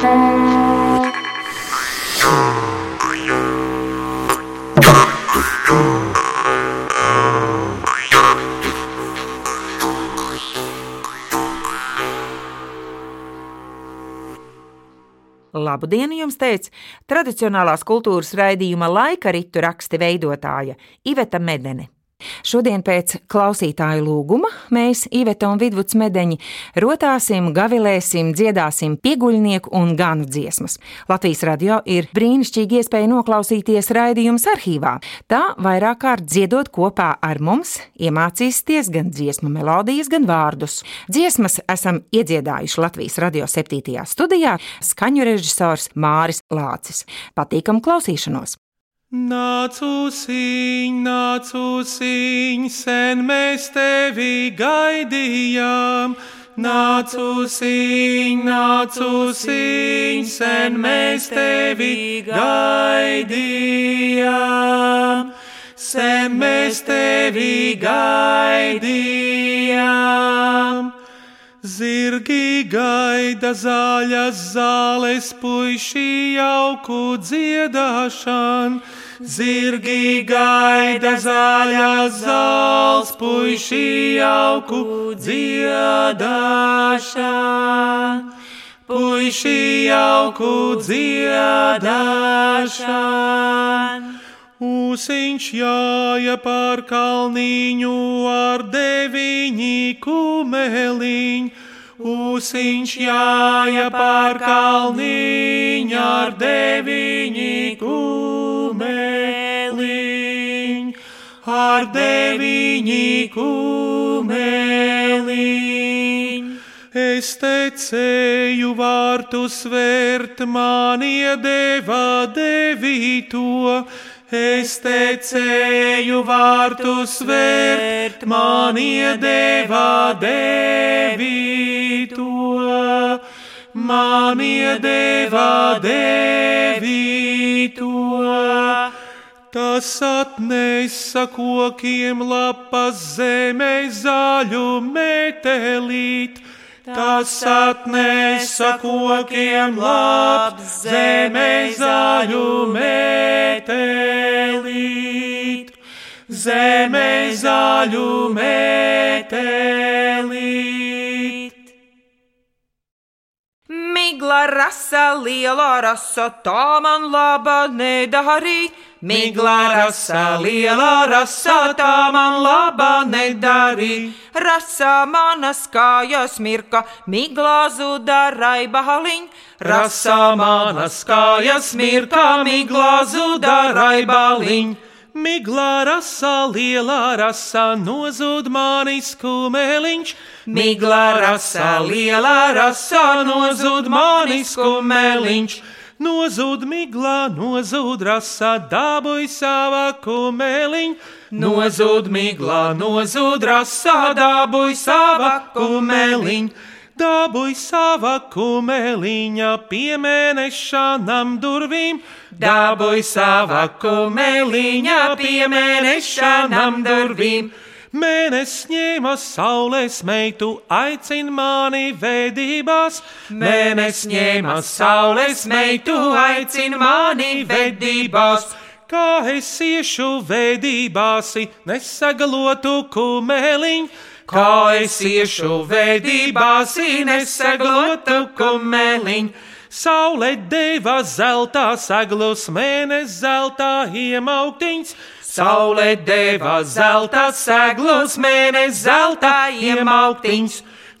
Labu dienu jums teica tradicionālās kultūras raidījuma laika ritu raksti veidotāja Iveta Medene. Šodien pēc klausītāju lūguma mēs, Iveta un Vidvuds Medeņi, rotāsim, gavilēsim, dziedāsim pieguļnieku un ganu dziesmas. Latvijas radio ir brīnišķīgi iespēja noklausīties raidījums arhīvā. Tā vairāk kārt dziedot kopā ar mums, iemācīsties gan dziesmu melodijas, gan vārdus. Dziesmas esam iedziedājuši Latvijas radio 7. studijā skaņu režisors Māris Lācis. Patīkam klausīšanos! Nācusiņ, nācusiņ, sen mēs tevi gaidījām. Nācusiņ, nācusiņ, sen mēs tevi gaidījām. Sen mēs tevi gaidījām. Zirgi gaida zaļas zāles, puiši jauku dziedāšanu. Zirgi gaida zaļas zāles, puiši jauku dziedāšanu. Puiši jauku dziedāšanu. Ūsiņš jāja pār kalniņu ar deviņi kumeliņu. Ūsiņš jāja pār kalniņu ar deviņi kumeliņu. Ar deviņi kumeliņu. Es tecēju vārtu svērt, man iedeva devīto. Es tecēju vārtu svērt, man iedeva devīto, man iedeva devīto. Tas atnesa kokiem lapas zemē zaļu metelīt. Tas atnesa kokiem labs zemē zaļu metelīt, zemē zaļu metelīt. Migla rasa, liela rasa, tā man laba nedarīt. Migla rasa, liela rasa, tā man laba nedarī. Rasa manas kājas mirka, miglā zuda raibaliņ. Rasa manas kājas mirka, miglā zuda raibaliņ. Miglā rasa, lielā rasa, nozūd manis kumeliņš. Miglā rasa, lielā rasa, nozūd manis kumeliņš. Nozūd miglā, nozūd rasa, dabūj savā kumeliņ. Nozūd miglā, nozūd rasa, dabūj savā kumeliņ. Dabūj savā kumeliņa piemēnešanam durvīm. Dabūj savā kumeliņa piemēnešanam durvīm. Mēnesis ņēma saules meitu, aicina mani vedībās. Mēnesis ņēma saules meitu, aicina mani vedībās. Kā es iešu vedībās, nesagalotu kumeliņu. Kā es iešu vedībās, nesagalotu kumeliņu. Saule deva zeltā saglus, mēnesis zeltā iemauktiņš. Saule deva zelta seglus, mēnesis zelta iemauktiņš.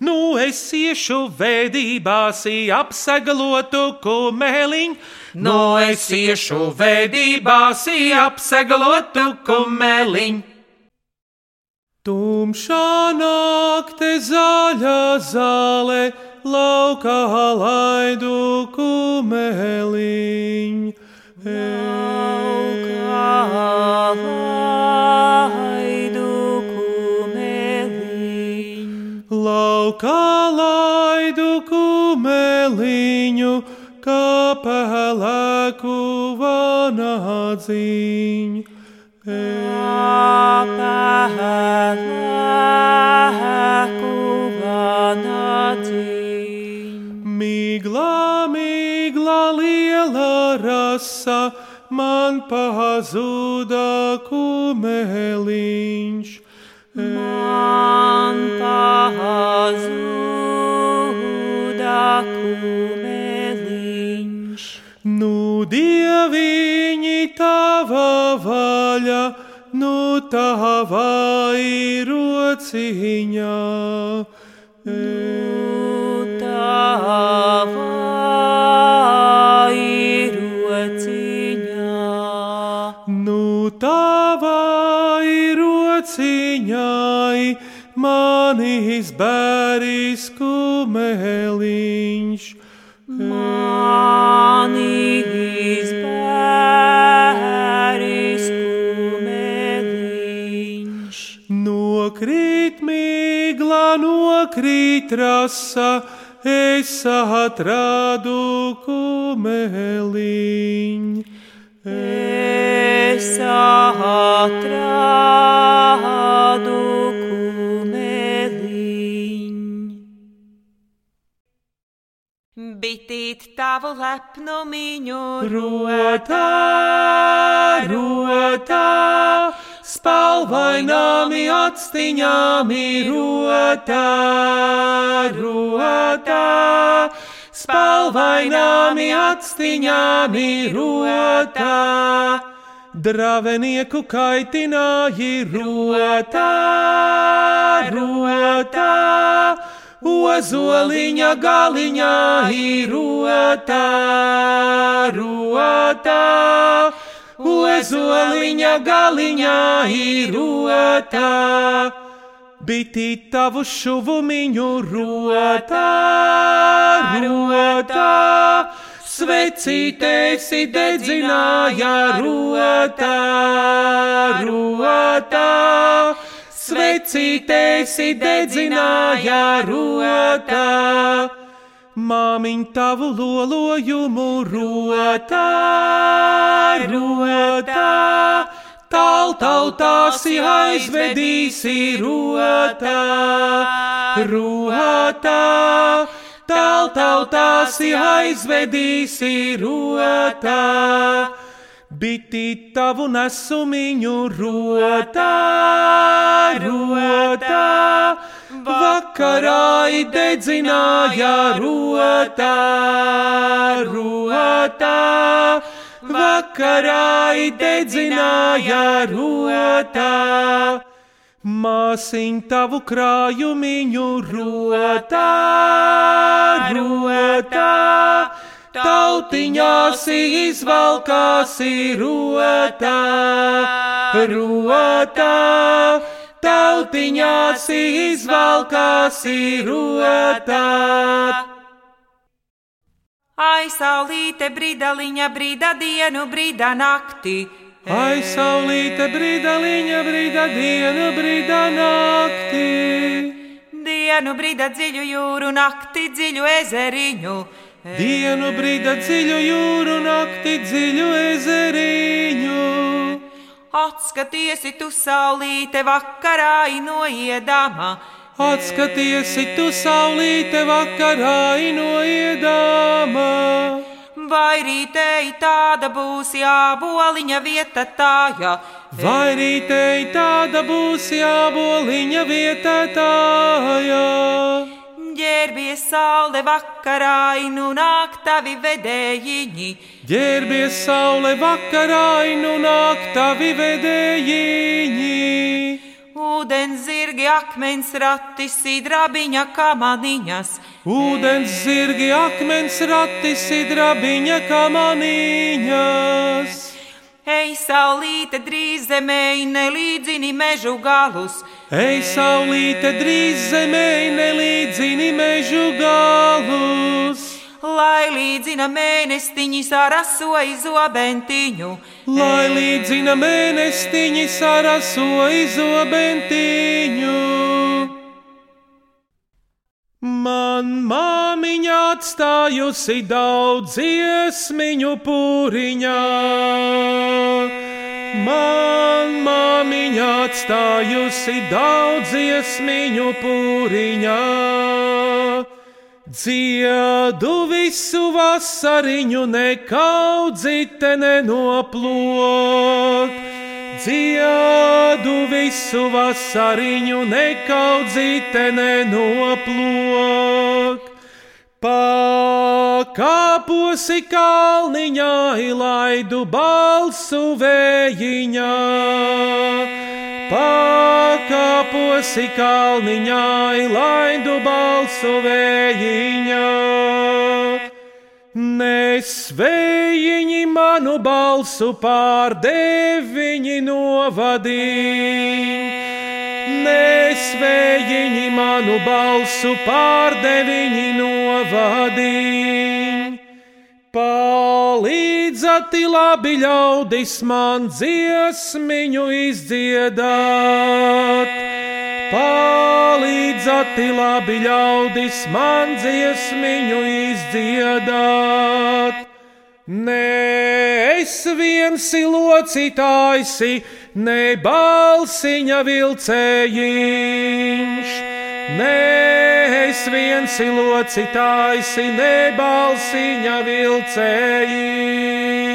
Nu es iešu vedībās, apsegalotu kumeliņu. Nu es iešu vedībās, apsegalotu kumeliņu. Tumšā nakte zaļa zāle, laukā laidu kumeliņu. Laukā laidu kumeliņu, kā pelēku vanādziņu. Miglā, miglā. migla liela rasa, man pazuda kumeliņš. Man pazuda kumeliņš. Nu, dieviņi, tava vaļa, nu tava ir rociņā. Nu, rociņai, manis bēris kumeliņš. Manis bēris kumeliņš. Nokrīt migla, nokrīt rasa, es atradu kumeliņu. Es atradu Bitīt tavu lepnumiņu Rotā, rotā, spalvaināmi atstiņāmi rotā, rotā, spalvaināmi atstiņāmi rotā. Dravenieku kaitināji rotā, rotā, ozoliņa galiņā ir rotā, rotā, ozoliņa galiņā ir rotā. Bitī tavu šuvumiņu rotā, rotā, svecītēsi dedzināja rotā, rotā. Svecītēsi dedzināja rotā, māmiņ tavu lolojumu rotā, rotā. Taltautāsi aizvedīsi rotā, rotā. Taltautāsi aizvedīsi rotā. Bitī tavu nesumiņu rotā, rotā, vakarā dedzināja rotā, rotā, vakarā dedzināja rotā. Māsiņ tavu krājumiņu rotā, rotā. Tautiņās izvalkāsi rotā, rotā, tautiņās izvalkāsi rotā. Ai, saulīte, brīdaliņa, brīda dienu, brīda nakti. Ai, saulīte, brīdaliņa, brīda dienu, brīda nakti. Dienu brīda dziļu jūru, nakti dziļu ezeriņu. Dienu brīda dziļu jūru, nakti dziļu ezeriņu. Atskaties, tu saulīte vakarā noiedama. Atskaties, tu saulīte vakarā noiedama. Vai rītei tāda būs jāboliņa vieta tāja? Vai rītei tāda būs jāboliņa vieta tājā? Ģērbies saule vakarā, nu nāk tavi vedējiņi. Ģērbies saule vakarā, nu nāk tavi vedējiņi. Ūdens zirgi, akmens rati, sidrabiņa kamaniņas. Ūdens zirgi, akmens rati, sidrabiņa kamaniņas. Ej, saulīte, drīz zemē, nelīdzini mežu galus. Ej, saulīte, drīz zemē, nelīdzini mežu galus. Lai līdzina mēnestiņi sarasoja zobentiņu. Lai līdzina mēnestiņi sarasoja zobentiņu. Man māmiņa atstājusi daudz iesmiņu pūriņā. Man māmiņa atstājusi daudz iesmiņu pūriņā. Dziedu visu vasariņu, nekaudzite nenoplok. Dziedu visu vasariņu, nekaudzite nenoplok. Pakāposi kalniņā, laidu balsu vējiņā. Pakāposi kalniņā, laidu balsu vējiņā. Nesvējiņi manu balsu pārdeviņi novadīja. Nesvējiņi manu balsu pārdeviņi novadīja. Palīdzati labi ļaudis man dziesmiņu izdziedāt. Palīdzati labi ļaudis man dziesmiņu izdziedāt. Nē, es viens locītājs, ne balsiņa vilcējiņš. Nē, es viens locītājs, ne balsiņa vilcējiņš.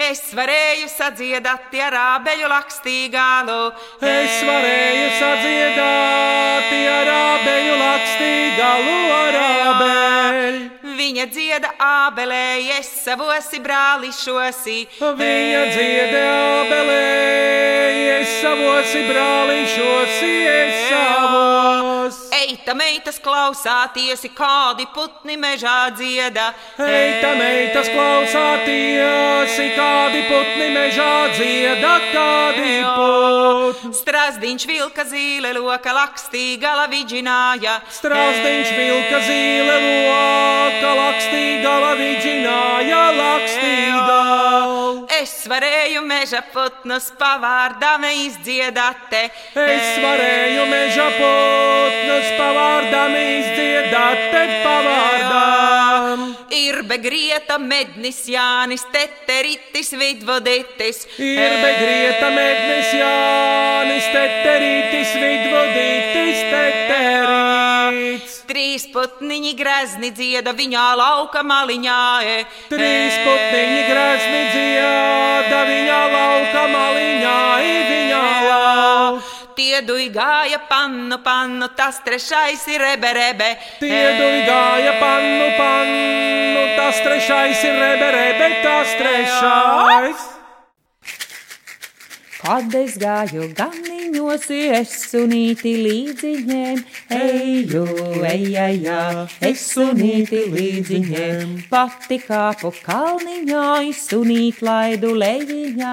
Es varēju sadziedāt ar ābeļu lakstīgālu. Es varēju sadziedāt ar ābeļu lakstīgālu ar ābeļu. Viņa dzieda ābelē, es savosi brālišosi. Viņa dzieda ābelē, es savosi brālišosi, es savos. Eita meitas klausāties, kādi putni mežā dzieda. Eita meitas klausāties, kādi putni mežā dzieda, kādi putni. Strasdiņš vilka zīle loka lakstīgala vidžināja. Strasdiņš vilka zīle loka lakstīgala vidžināja, lakstīgala. Es varēju meža putnus pavārdām izdziedāt. Es varēju meža putnus pavārdām izdziedāt, te pavārdām. Ir begrieta mednis Jānis, teteritis vidvoditis. Ir begrieta mednis Jānis, teteritis vidvoditis, teterits. Trīs putniņi grezni dzieda viņā lauka maliņā. Trīs putniņi grezni dzieda viņā lauka maliņā, viņā lauka. Tiedu gāja pannu, pannu, tas trešais ir reberebe. Tiedu gāja pannu, pannu, tas trešais ir reberebe, tas trešais. Kad es gāju ganiņos, es sunīti līdziņiem, eju, ejā, es sunīti līdziņiem, pati kāpu kalniņā, sunīt laidu lejiņā,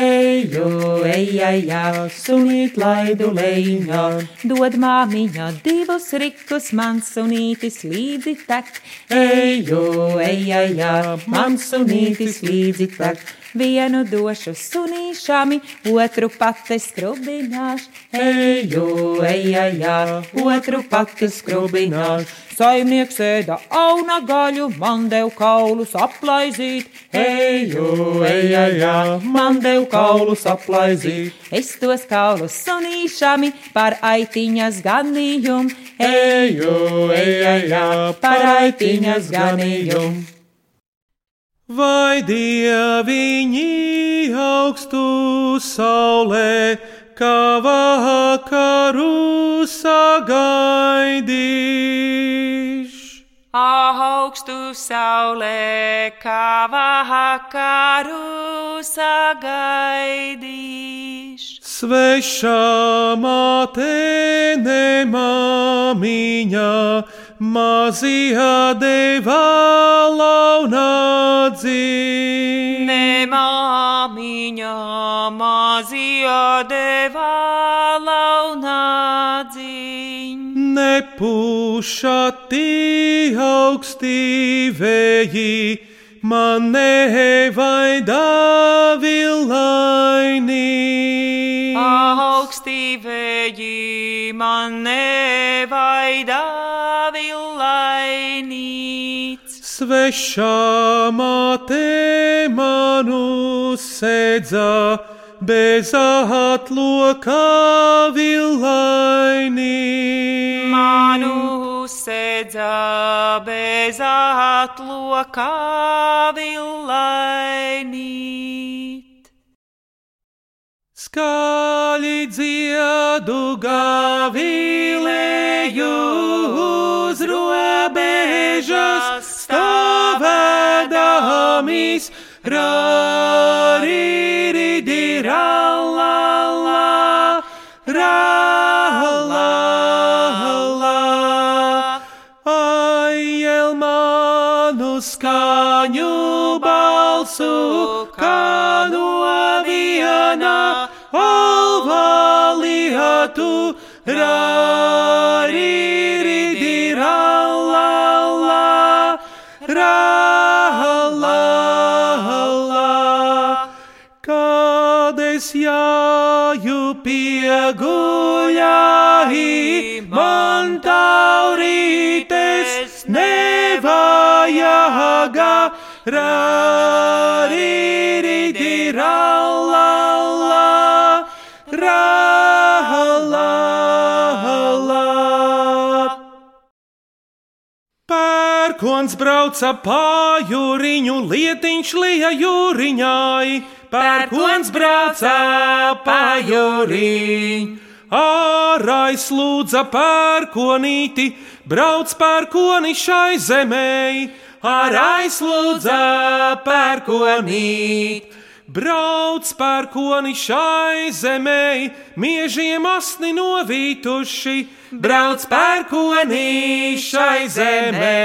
eju, ejā, sunīt laidu lejiņā, dod māmiņā divus rikus, man sunītis līdzi tek, eju, ejā, man sunītis līdzi tek. Vienu došu sunīšami, otru pati skrubināšu. Eju, ejā, otru pati skrubināšu. Saimnieks ēda auna gaļu, man dev kaulus aplaizīt. Eju, ejā, man dev kaulus aplaizīt. Es tos kaulus sunīšami par aitiņas ganījumu. Eju, ejā, par aitiņas ganījumu. Vai dieviņi augstu saulē, kā vakaru sagaidīš? Augstu saulē, kā vakaru sagaidīš. Svešā māte nemāmiņa, mazajā devā launā dzīve. Ne māmiņa, mazajā devā launā dzīve. Nepūšati augstī vēji, man nevaidā vilaini. Augstī vēji man nevaidā Svešā māte manu sēdza, bez atlokā vilaini. Manu sēdza bez atlokā villainīt. Skaļi dziedu gavilēju stāvēdamies, rārīridi rallala, rallala. Ai, el manu skaņu balsu, kā no viena alvalietu, rārīridi pieguļāji, man taurītes nevajaga, rārīridi rallala, Pērkons brauca pājūriņu, lietiņš lija jūriņai. Pērkons brauca pājūriņu. Ārais lūdza pērkonīti, brauc pērkoni šai zemē. Ārais lūdza pērkonīti. Brauc pērkoni šai zemē, miežiem asni novītuši, brauc pērkoni šai zemē.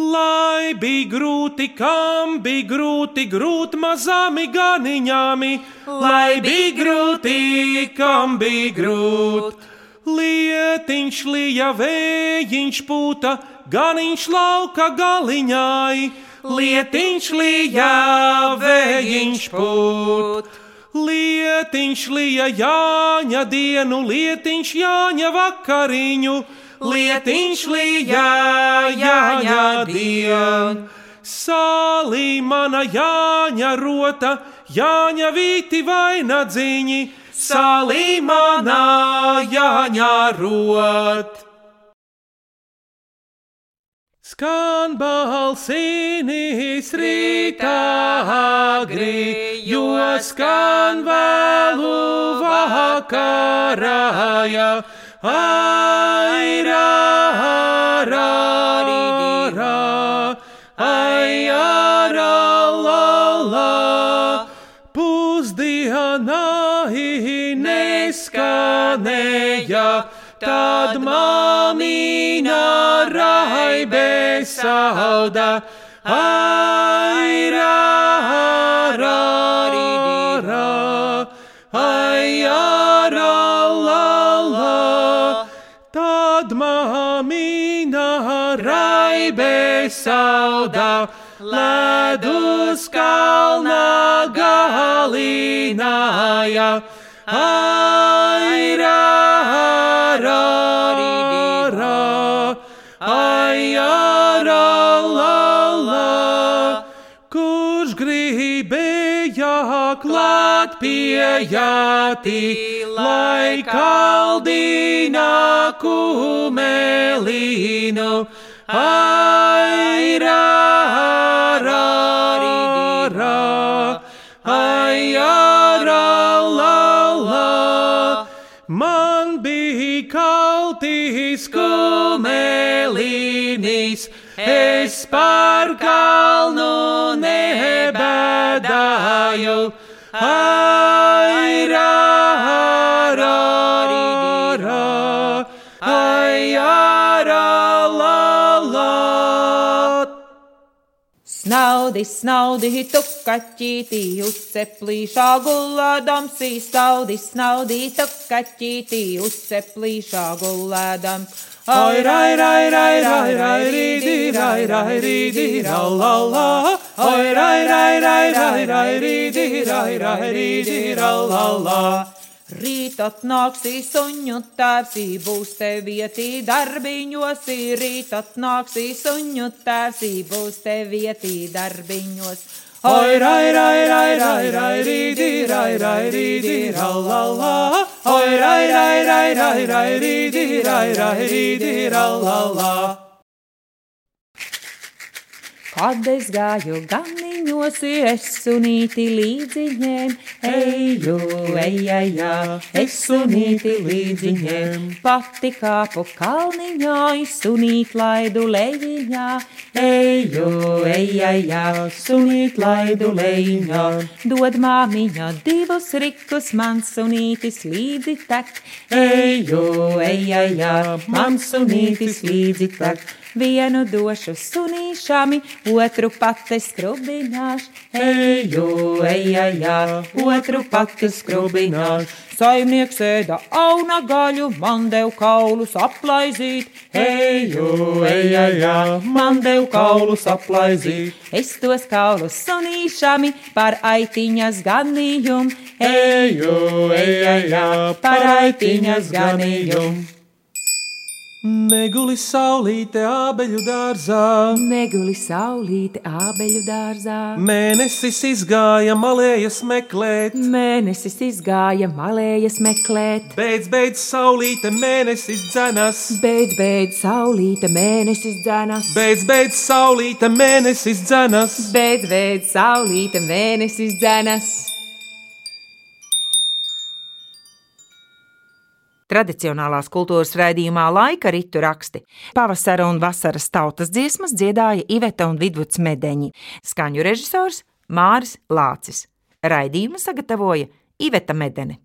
Lai bija grūti, kam bija grūti, grūti mazāmi ganiņāmi, lai bija grūti, kam bija grūti. Lietiņš lija, vējiņš pūta, ganiņš lauka galiņai, lietiņš lija, vējiņš pūt. Lietiņš lija Jāņa dienu, lietiņš Jāņa vakariņu, lietiņš lija Jāņa dienu. Sālī mana Jāņa rota, Jāņa vīti vainagdziņi, sālī mana Jāņa rota. Skan balsīnis rītā agri, jo skan vēlu vakarā, ja aira, ara, ra, aira, la, la, pusdienā neskanēja. Tad mamīna raibe sauda, aira, ra, ra, aira, la, la. Tad mamīna raibe sauda, ledus kalna galināja, aira, klāt pie jāti, lai kaldīna kumelīnu, aira, ra, ra, aira, la, la. Man bija kaltīs kumelīnis, es par kalnu nebēdāju. Aira, ra, ra, aira, la, la. Snaudi, snaudi, tukaķītī, uzceplīšā gulādams, snaudi, snaudi, tukaķītī, uzceplīšā gulādams. Ai, rai, rai, rai, rai, rai, rīdi, rai, rai, rīdi, ra, la, la. Ai, rai, rai, rai, rai, rai, rīdi, rai, rai, rīdi, ra, la, la. Rīt atnāksīs suņu tēvs, būs te vietī darbiņos, rīt atnāksīs suņu tēvs, būs te vietī darbiņos. Oi, rai, rai, rai, rai, rai, rīdi, rai, rai, rīdi, rallala, oi, rai, rai, rai, rai, rai, rīdi, rai, rai, rīdi, rallala. Kad es gāju ganiņos, es sunīti līdziņiem, eju, ejā, ejā, es sunīti līdziņiem. Pati kāpu kalniņā, sunīt laidu lejiņā, eju, ejā, ejā, sunīt laidu lejiņā. Dod māmiņā divus rikus, man sunītis līdzi tek, eju, ejā, ejā, man sunītis līdzi tek. Vienu došu sunīšami, otru pati skrubiņāšu. Eju, ejā, jā, otru pati skrubiņāšu. Saimnieks ēda auna gaļu, man dev kaulus aplaizīt. Eju, ejā, jā, man dev kaulus aplaizīt. Es tos kaulus sunīšami par aitiņas ganījumu. Eju, ejā, jā, par aitiņas ganījumu. Neguli saulīte ābeļu dārzā, Neguli saulīte ābeļu dārzā. mēnesis izgāja malējas meklēt. Mēnesis izgāja malējas meklēt. Beidz, beidz, saulīte, mēnesis dzenas. Beidz, beidz, saulīte, mēnesis dzēnas. Beidz, beidz, saulīte, mēnesis dzenas. Beidz, beidz, saulīte, mēnesis dzēnas. Tradicionālās kultūras raidījumā laika ritu raksti. Pavasara un vasaras tautas dziesmas dziedāja Iveta un Vidvuds Medeņi, skaņu režisors Māris Lācis. Raidījumu sagatavoja Iveta Medene.